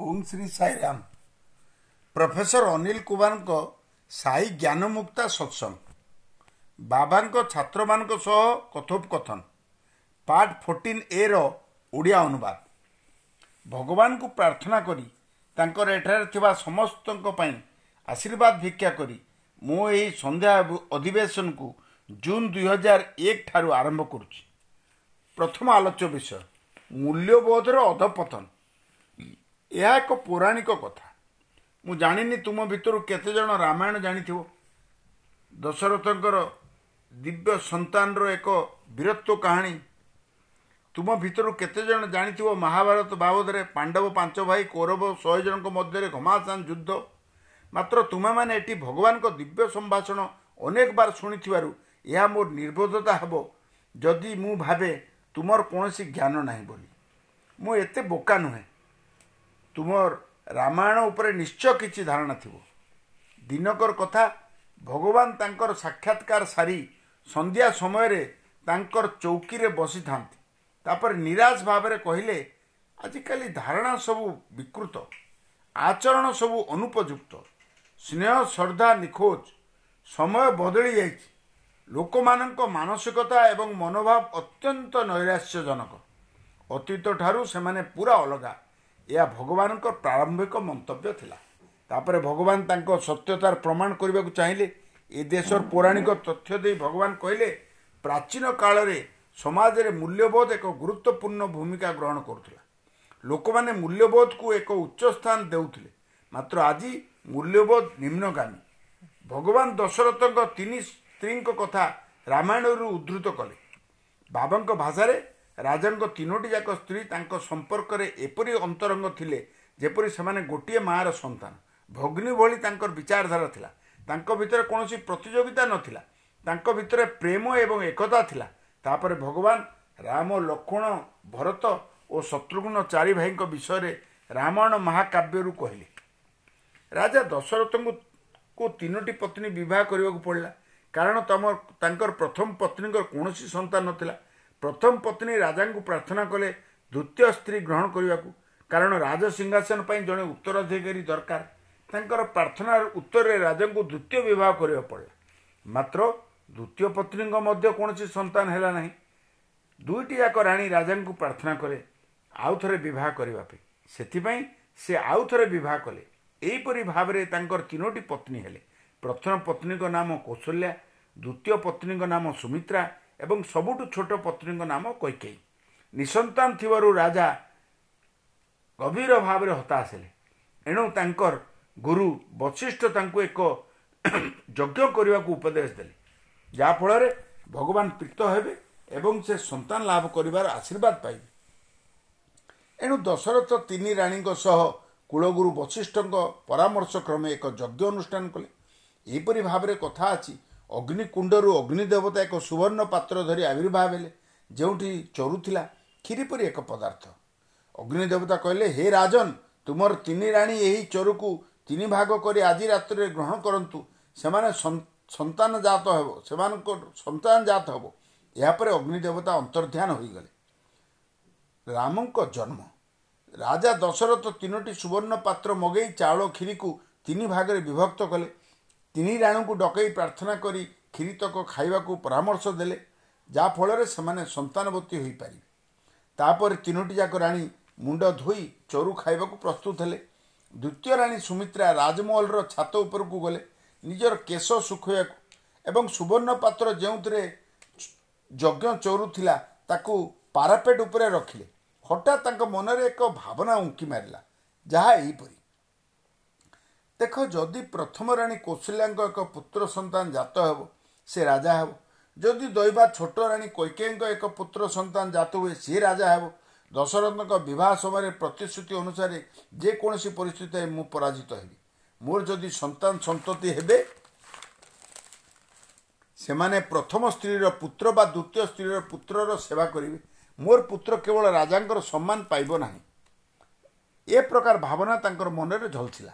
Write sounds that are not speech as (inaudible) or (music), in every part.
ଓಂ Shri Sairam. Professor Anil କୁମାରଙ୍କ ସାଇ ଜ୍ଞାନମୁକ୍ତା ସତ୍ସଙ୍ଗ। ବାବାଙ୍କ ଛାତ୍ରମାନଙ୍କ ସହ କଥୋପକଥନ। ପାର୍ଟ ଫୋର୍ଟିନ୍ ଏର ଓଡ଼ିଆ ଅନୁବାଦ। ଭଗବାନଙ୍କୁ ପ୍ରାର୍ଥନା କରି ତାଙ୍କର ଏଠାରେ ଥିବା ସମସ୍ତଙ୍କ ପାଇଁ ଆଶୀର୍ବାଦ ଭିକ୍ଷା କରି ମୁଁ ଏହି ସନ୍ଧ୍ୟା ଅଧିବେଶନକୁ ଜୁନ୍ ଦୁଇହଜାର ଏକ ଠାରୁ ଆରମ୍ଭ କରୁଛି। ପ୍ରଥମ ଆଲୋଚ୍ୟ ବିଷୟ ମୂଲ୍ୟବୋଧର ଅଧପତନ। ଏହା ଏକ ପୌରାଣିକ କଥା। ମୁଁ ଜାଣିନି ତୁମ ଭିତରୁ କେତେଜଣ ରାମାୟଣ ଜାଣିଥିବ। ଦଶରଥଙ୍କର ଦିବ୍ୟ ସନ୍ତାନର ଏକ ବୀରତ୍ୱ କାହାଣୀ। ତୁମ ଭିତରୁ କେତେଜଣ ଜାଣିଥିବ ମହାଭାରତ ବାବଦରେ ପାଣ୍ଡବ ପାଞ୍ଚ ଭାଇ କୌରବ ଶହେ ଜଣଙ୍କ ମଧ୍ୟରେ ଘମାସାନ ଯୁଦ୍ଧ? ମାତ୍ର ତୁମେମାନେ ଏଠି ଭଗବାନଙ୍କ ଦିବ୍ୟ ସମ୍ଭାଷଣ ଅନେକ ବାର ଶୁଣିଥିବାରୁ ଏହା ମୋର ନିର୍ବୋଧତା ହେବ ଯଦି ମୁଁ ଭାବେ ତୁମର କୌଣସି ଜ୍ଞାନ ନାହିଁ ବୋଲି। ମୁଁ ଏତେ ବୋକା ନୁହେଁ। ତୁମର ରାମାୟଣ ଉପରେ ନିଶ୍ଚୟ କିଛି ଧାରଣା ଥିବ। ଦିନକର କଥା ଭଗବାନ ତାଙ୍କର ସାକ୍ଷାତକାର ସାରି ସନ୍ଧ୍ୟା ସମୟରେ ତାଙ୍କର ଚୌକିରେ ବସିଥାନ୍ତି। ତାପରେ ନିରାଶ ଭାବରେ କହିଲେ ଆଜିକାଲି ଧାରଣା ସବୁ ବିକୃତ। ଆଚରଣ ସବୁ ଅନୁପଯୁକ୍ତ। ସ୍ନେହ ଶ୍ରଦ୍ଧା ନିଖୋଜ। ସମୟ ବଦଳି ଯାଇଛି। ଲୋକମାନଙ୍କ ମାନସିକତା ଏବଂ ମନୋଭାବ ଅତ୍ୟନ୍ତ ନୈରାଶ୍ୟଜନକ। ଅତୀତ ଠାରୁ ସେମାନେ ପୁରା ଅଲଗା। ଏହା ଭଗବାନଙ୍କ ପ୍ରାରମ୍ଭିକ ମନ୍ତବ୍ୟ ଥିଲା। ତାପରେ ଭଗବାନ ତାଙ୍କ ସତ୍ୟତାର ପ୍ରମାଣ କରିବାକୁ ଚାହିଁଲେ। ଏ ଦେଶର ପୌରାଣିକ ତଥ୍ୟ ଦେଇ ଭଗବାନ କହିଲେ ପ୍ରାଚୀନ କାଳରେ ସମାଜରେ ମୂଲ୍ୟବୋଧ ଏକ ଗୁରୁତ୍ୱପୂର୍ଣ୍ଣ ଭୂମିକା ଗ୍ରହଣ କରୁଥିଲା। ଲୋକମାନେ ମୂଲ୍ୟବୋଧକୁ ଏକ ଉଚ୍ଚ ସ୍ଥାନ ଦେଉଥିଲେ। ମାତ୍ର ଆଜି ମୂଲ୍ୟବୋଧ ନିମ୍ନଗାମୀ। ଭଗବାନ ଦଶରଥଙ୍କ ତିନି ସ୍ତ୍ରୀଙ୍କ କଥା ରାମାୟଣରୁ ଉଦ୍ଧୃତ କଲେ। ବାବାଙ୍କ ଭାଷାରେ ରାଜାଙ୍କ ତିନୋଟି ଯାକ ସ୍ତ୍ରୀ ତାଙ୍କ ସମ୍ପର୍କରେ ଏପରି ଅନ୍ତରଙ୍ଗ ଥିଲେ ଯେପରି ସେମାନେ ଗୋଟିଏ ମାଆର ସନ୍ତାନ। ଭଗ୍ନୀ ଭଳି ତାଙ୍କର ବିଚାରଧାରା ଥିଲା। ତାଙ୍କ ଭିତରେ କୌଣସି ପ୍ରତିଯୋଗିତା ନଥିଲା। ତାଙ୍କ ଭିତରେ ପ୍ରେମ ଏବଂ ଏକତା ଥିଲା। ତାପରେ ଭଗବାନ ରାମ ଲକ୍ଷ୍ମଣ ଭରତ ଓ ଶତ୍ରୁଘ୍ନ ଚାରି ଭାଇଙ୍କ ବିଷୟରେ ରାମାୟଣ ମହାକାବ୍ୟରୁ କହିଲେ। ରାଜା ଦଶରଥଙ୍କୁ ତିନୋଟି ପତ୍ନୀ ବିବାହ କରିବାକୁ ପଡ଼ିଲା। କାରଣ ତମ ତାଙ୍କର ପ୍ରଥମ ପତ୍ନୀଙ୍କର କୌଣସି ସନ୍ତାନ ନଥିଲା। ପ୍ରଥମ ପତ୍ନୀ ରାଜାଙ୍କୁ ପ୍ରାର୍ଥନା କଲେ ଦ୍ୱିତୀୟ ସ୍ତ୍ରୀ ଗ୍ରହଣ କରିବାକୁ। କାରଣ ରାଜସିଂହାସନ ପାଇଁ ଜଣେ ଉତ୍ତରାଧିକାରୀ ଦରକାର। ତାଙ୍କର ପ୍ରାର୍ଥନାର ଉତ୍ତରରେ ରାଜାଙ୍କୁ ଦ୍ୱିତୀୟ ବିବାହ କରିବାକୁ ପଡ଼ିଲା ମାତ୍ର ଦ୍ୱିତୀୟ ପତ୍ନୀଙ୍କ ମଧ୍ୟ କୌଣସି ସନ୍ତାନ ହେଲା ନାହିଁ। ଦୁଇଟି ଯାକ ରାଣୀ ରାଜାଙ୍କୁ ପ୍ରାର୍ଥନା କଲେ ଆଉ ଥରେ ବିବାହ କରିବା ପାଇଁ। ସେଥିପାଇଁ ସେ ଆଉ ଥରେ ବିବାହ କଲେ। ଏହିପରି ଭାବରେ ତାଙ୍କର ତିନୋଟି ପତ୍ନୀ ହେଲେ। ପ୍ରଥମ ପତ୍ନୀଙ୍କ ନାମ କୌଶଲ୍ୟା ଦ୍ୱିତୀୟ ପତ୍ନୀଙ୍କ ନାମ ସୁମିତ୍ରା ଏବଂ ସବୁଠୁ ଛୋଟ ପତ୍ନୀଙ୍କ ନାମ କୈକେୟୀ। ନିଃସନ୍ତାନ ଥିବାରୁ ରାଜା ଗଭୀର ଭାବରେ ହତାଶ ହେଲେ। ଏଣୁ ତାଙ୍କର ଗୁରୁ ବଶିଷ୍ଠ ତାଙ୍କୁ ଏକ (coughs) ଯଜ୍ଞ କରିବାକୁ ଉପଦେଶ ଦେଲେ ଯାହାଫଳରେ ଭଗବାନ ପ୍ରୀତ ହେବେ ଏବଂ ସେ ସନ୍ତାନ ଲାଭ କରିବାର ଆଶୀର୍ବାଦ ପାଇବେ। ଏଣୁ ଦଶରଥ ତିନି ରାଣୀଙ୍କ ସହ କୁଳଗୁରୁ ବଶିଷ୍ଠଙ୍କ ପରାମର୍ଶ କ୍ରମେ ଏକ ଯଜ୍ଞ ଅନୁଷ୍ଠାନ କଲେ। ଏହିପରି ଭାବରେ କଥା ଅଛି ଅଗ୍ନିକୁଣ୍ଡରୁ ଅଗ୍ନି ଦେବତା ଏକ ସୁବର୍ଣ୍ଣ ପାତ୍ର ଧରି ଆବିର୍ଭାବ ହେଲେ। ଯେଉଁଠି ଚରୁଥିଲା କ୍ଷୀରି ପରି ଏକ ପଦାର୍ଥ। ଅଗ୍ନି ଦେବତା କହିଲେ ହେ ରାଜନ ତୁମର ତିନି ରାଣୀ ଏହି ଚୋରକୁ ତିନି ଭାଗ କରି ଆଜି ରାତ୍ରିରେ ଗ୍ରହଣ କରନ୍ତୁ। ସେମାନେ ସନ୍ତାନ ଜାତ ହେବ ସେମାନଙ୍କ ସନ୍ତାନ ଜାତ ହେବ। ଏହାପରେ ଅଗ୍ନି ଦେବତା ଅନ୍ତର୍ଧ୍ୟାନ ହୋଇଗଲେ। ରାମଙ୍କ ଜନ୍ମ। ରାଜା ଦଶରଥ ତିନୋଟି ସୁବର୍ଣ୍ଣ ପାତ୍ର ମଗେଇ ଚାଉଳ କ୍ଷୀରିକୁ ତିନି ଭାଗରେ ବିଭକ୍ତ କଲେ। ତିନି ରାଣୀଙ୍କୁ ଡକେଇ ପ୍ରାର୍ଥନା କରି କ୍ଷୀରିତକ ଖାଇବାକୁ ପରାମର୍ଶ ଦେଲେ ଯାହାଫଳରେ ସେମାନେ ସନ୍ତାନବତୀ ହୋଇପାରିବେ। ତାପରେ ତିନୋଟି ଯାକ ରାଣୀ ମୁଣ୍ଡ ଧୋଇ ଚରୁ ଖାଇବାକୁ ପ୍ରସ୍ତୁତ ହେଲେ। ଦ୍ୱିତୀୟ ରାଣୀ ସୁମିତ୍ରା ରାଜମହଲର ଛାତ ଉପରକୁ ଗଲେ ନିଜର କେଶ ଶୁଖାଇବାକୁ ଏବଂ ସୁବର୍ଣ୍ଣ ପାତ୍ର ଯେଉଁଥିରେ ଯଜ୍ଞ ଚରୁଥିଲା ତାକୁ ପାରାପେଟ ଉପରେ ରଖିଲେ। ହଠାତ୍ ତାଙ୍କ ମନରେ ଏକ ଭାବନା ଉଙ୍କି ମାରିଲା ଯାହା ଏହିପରି। ଦେଖ ଯଦି ପ୍ରଥମ ରାଣୀ କୌଶଲ୍ୟାଙ୍କ ଏକ ପୁତ୍ର ସନ୍ତାନ ଜାତ ହେବ ସେ ରାଜା ହେବ। ଯଦି ଦୈବା ଛୋଟ ରାଣୀ କୈକେୟୀଙ୍କ ଏକ ପୁତ୍ର ସନ୍ତାନ ଜାତ ହୁଏ ସିଏ ରାଜା ହେବ। ଦଶରଥଙ୍କ ବିବାହ ସମୟରେ ପ୍ରତିଶ୍ରୁତି ଅନୁସାରେ ଯେକୌଣସି ପରିସ୍ଥିତିରେ ମୁଁ ପରାଜିତ ହେବି। ମୋର ଯଦି ସନ୍ତାନ ସନ୍ତତି ହେବେ ସେମାନେ ପ୍ରଥମ ସ୍ତ୍ରୀର ପୁତ୍ର ବା ଦ୍ୱିତୀୟ ସ୍ତ୍ରୀର ପୁତ୍ରର ସେବା କରିବେ। ମୋର ପୁତ୍ର କେବଳ ରାଜାଙ୍କର ସମ୍ମାନ ପାଇବ ନାହିଁ। ଏ ପ୍ରକାର ଭାବନା ତାଙ୍କର ମନରେ ଝଲଥିଲା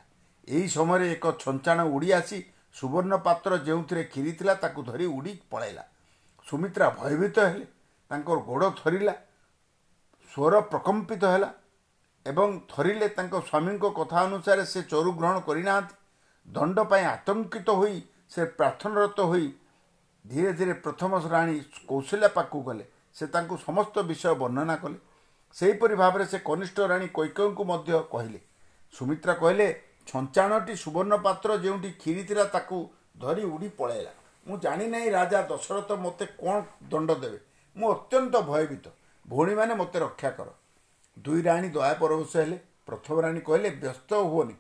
ଏହି ସମୟରେ ଏକ ଛଞ୍ଚାଣ ଉଡ଼ି ଆସି ସୁବର୍ଣ୍ଣ ପାତ୍ର ଯେଉଁଥିରେ କ୍ଷୀରି ଥିଲା ତାକୁ ଧରି ଉଡ଼ି ପଳାଇଲା। ସୁମିତ୍ରା ଭୟଭୀତ ହେଲେ ତାଙ୍କର ଗୋଡ଼ ଥରିଲା ସ୍ୱର ପ୍ରକମ୍ପିତ ହେଲା ଏବଂ ଥରିଲେ ତାଙ୍କ ସ୍ୱାମୀଙ୍କ କଥା ଅନୁସାରେ ସେ ଚରୁ ଗ୍ରହଣ କରିନାହାନ୍ତି। ଦଣ୍ଡ ପାଇଁ ଆତଙ୍କିତ ହୋଇ ସେ ପ୍ରାର୍ଥନାରତ ହୋଇ ଧୀରେ ଧୀରେ ପ୍ରଥମ ରାଣୀ କୌଶଲ୍ୟା ପାଖକୁ ଗଲେ। ସେ ତାଙ୍କୁ ସମସ୍ତ ବିଷୟ ବର୍ଣ୍ଣନା କଲେ। ସେହିପରି ଭାବରେ ସେ କନିଷ୍ଠ ରାଣୀ କୈକୟଙ୍କୁ ମଧ୍ୟ କହିଲେ। ସୁମିତ୍ରା କହିଲେ ଛଞ୍ଚାଣଟି ସୁବର୍ଣ୍ଣ ପାତ୍ର ଯେଉଁଠି କ୍ଷୀରି ଥିଲା ତାକୁ ଧରି ଉଡ଼ି ପଳାଇଲା। ମୁଁ ଜାଣିନାହିଁ ରାଜା ଦଶରଥ ମୋତେ କ'ଣ ଦଣ୍ଡ ଦେବେ। ମୁଁ ଅତ୍ୟନ୍ତ ଭୟଭୀତ। ଭଉଣୀମାନେ ମୋତେ ରକ୍ଷା କର। ଦୁଇ ରାଣୀ ଦୟା ପରବଶ ହେଲେ। ପ୍ରଥମ ରାଣୀ କହିଲେ ବ୍ୟସ୍ତ ହୁଅନି।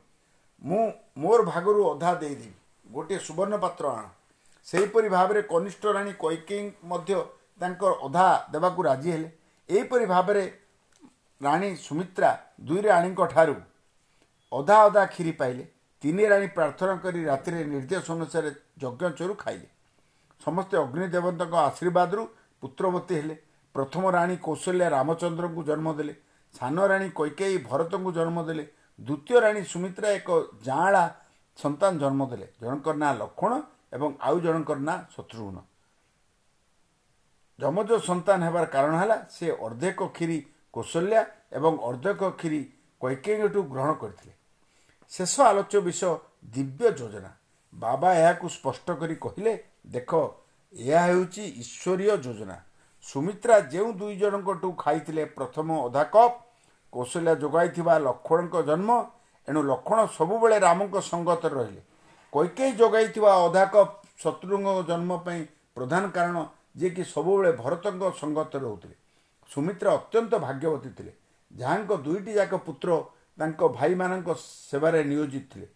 ମୁଁ ମୋର ଭାଗରୁ ଅଧା ଦେଇଦେବି। ଗୋଟିଏ ସୁବର୍ଣ୍ଣ ପାତ୍ର ଆଣ। ସେହିପରି ଭାବରେ କନିଷ୍ଠ ରାଣୀ କୈକେୟୀ ମଧ୍ୟ ତାଙ୍କର ଅଧା ଦେବାକୁ ରାଜି ହେଲେ। ଏହିପରି ଭାବରେ ରାଣୀ ସୁମିତ୍ରା ଦୁଇ ରାଣୀଙ୍କ ଠାରୁ ଅଧା ଅଧା କ୍ଷୀରି ପାଇଲେ। ତିନି ରାଣୀ ପ୍ରାର୍ଥନା କରି ରାତିରେ ନିର୍ଦ୍ଦେଶ ଅନୁସାରେ ଯଜ୍ଞଚରୁ ଖାଇଲେ। ସମସ୍ତେ ଅଗ୍ନିଦେବତାଙ୍କ ଆଶୀର୍ବାଦରୁ ପୁତ୍ରବତୀ ହେଲେ। ପ୍ରଥମ ରାଣୀ କୌଶଲ୍ୟା ରାମଚନ୍ଦ୍ରଙ୍କୁ ଜନ୍ମ ଦେଲେ। ସାନ ରାଣୀ କୈକେୟୀ ଭରତଙ୍କୁ ଜନ୍ମ ଦେଲେ। ଦ୍ୱିତୀୟ ରାଣୀ ସୁମିତ୍ରା ଏକ ଜାଆଁଳା ସନ୍ତାନ ଜନ୍ମ ଦେଲେ। ଜଣଙ୍କର ନାଁ ଲକ୍ଷ୍ମଣ ଏବଂ ଆଉ ଜଣଙ୍କର ନାଁ ଶତ୍ରୁଘ୍ନ। ଯମଜ ସନ୍ତାନ ହେବାର କାରଣ ହେଲା ସେ ଅର୍ଦ୍ଧେକ କ୍ଷୀରି କୌଶଲ୍ୟା ଏବଂ ଅର୍ଦ୍ଧେକ କ୍ଷୀରି କୈକେୟୀଙ୍କଠୁ ଗ୍ରହଣ କରିଥିଲେ। ଶେଷ ଆଲୋଚ୍ୟ ବିଷୟ ଦିବ୍ୟ ଯୋଜନା। ବାବା ଏହାକୁ ସ୍ପଷ୍ଟ କରି କହିଲେ ଦେଖ ଏହା ହେଉଛି ଈଶ୍ୱରୀୟ ଯୋଜନା। ସୁମିତ୍ରା ଯେଉଁ ଦୁଇ ଜଣଙ୍କଠୁ ଖାଇଥିଲେ ପ୍ରଥମ ଅଧା କପ୍ କୌଶଲ୍ୟା ଯୋଗାଇଥିବା ଲକ୍ଷ୍ମଣଙ୍କ ଜନ୍ମ ଏଣୁ ଲକ୍ଷ୍ମଣ ସବୁବେଳେ ରାମଙ୍କ ସଙ୍ଗତରେ ରହିଲେ। କୈକେୟୀ ଯୋଗାଇଥିବା ଅଧା କପ୍ ଶତ୍ରୁଙ୍କ ଜନ୍ମ ପାଇଁ ପ୍ରଧାନ କାରଣ ଯିଏକି ସବୁବେଳେ ଭରତଙ୍କ ସଙ୍ଗତରେ ରହୁଥିଲେ। ସୁମିତ୍ରା ଅତ୍ୟନ୍ତ ଭାଗ୍ୟବତୀ ଥିଲେ। ଯାହାଙ୍କ ଦୁଇଟି ଯାକ ପୁତ୍ର ତାଙ୍କ ଭାଇମାନଙ୍କ ସେବାରେ ନିୟୋଜିତ ଥିଲେ।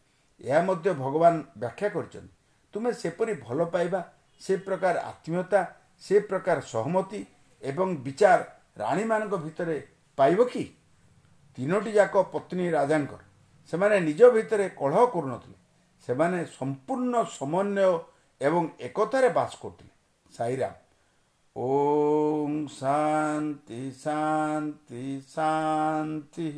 ଏହା ମଧ୍ୟ ଭଗବାନ ବ୍ୟାଖ୍ୟା କରିଛନ୍ତି। ତୁମେ ସେପରି ଭଲ ପାଇବା ସେ ପ୍ରକାର ଆତ୍ମୀୟତା ସେ ପ୍ରକାର ସହମତି ଏବଂ ବିଚାର ରାଣୀମାନଙ୍କ ଭିତରେ ପାଇବ କି? ତିନୋଟି ଯାକ ପତ୍ନୀ ରାଜାଙ୍କର। ସେମାନେ ନିଜ ଭିତରେ କଳହ କରୁନଥିଲେ। ସେମାନେ ସମ୍ପୂର୍ଣ୍ଣ ସମନ୍ୱୟ ଏବଂ ଏକତାରେ ବାସ କରୁଥିଲେ। ସାଇରାମ ओम शांति शांति शांति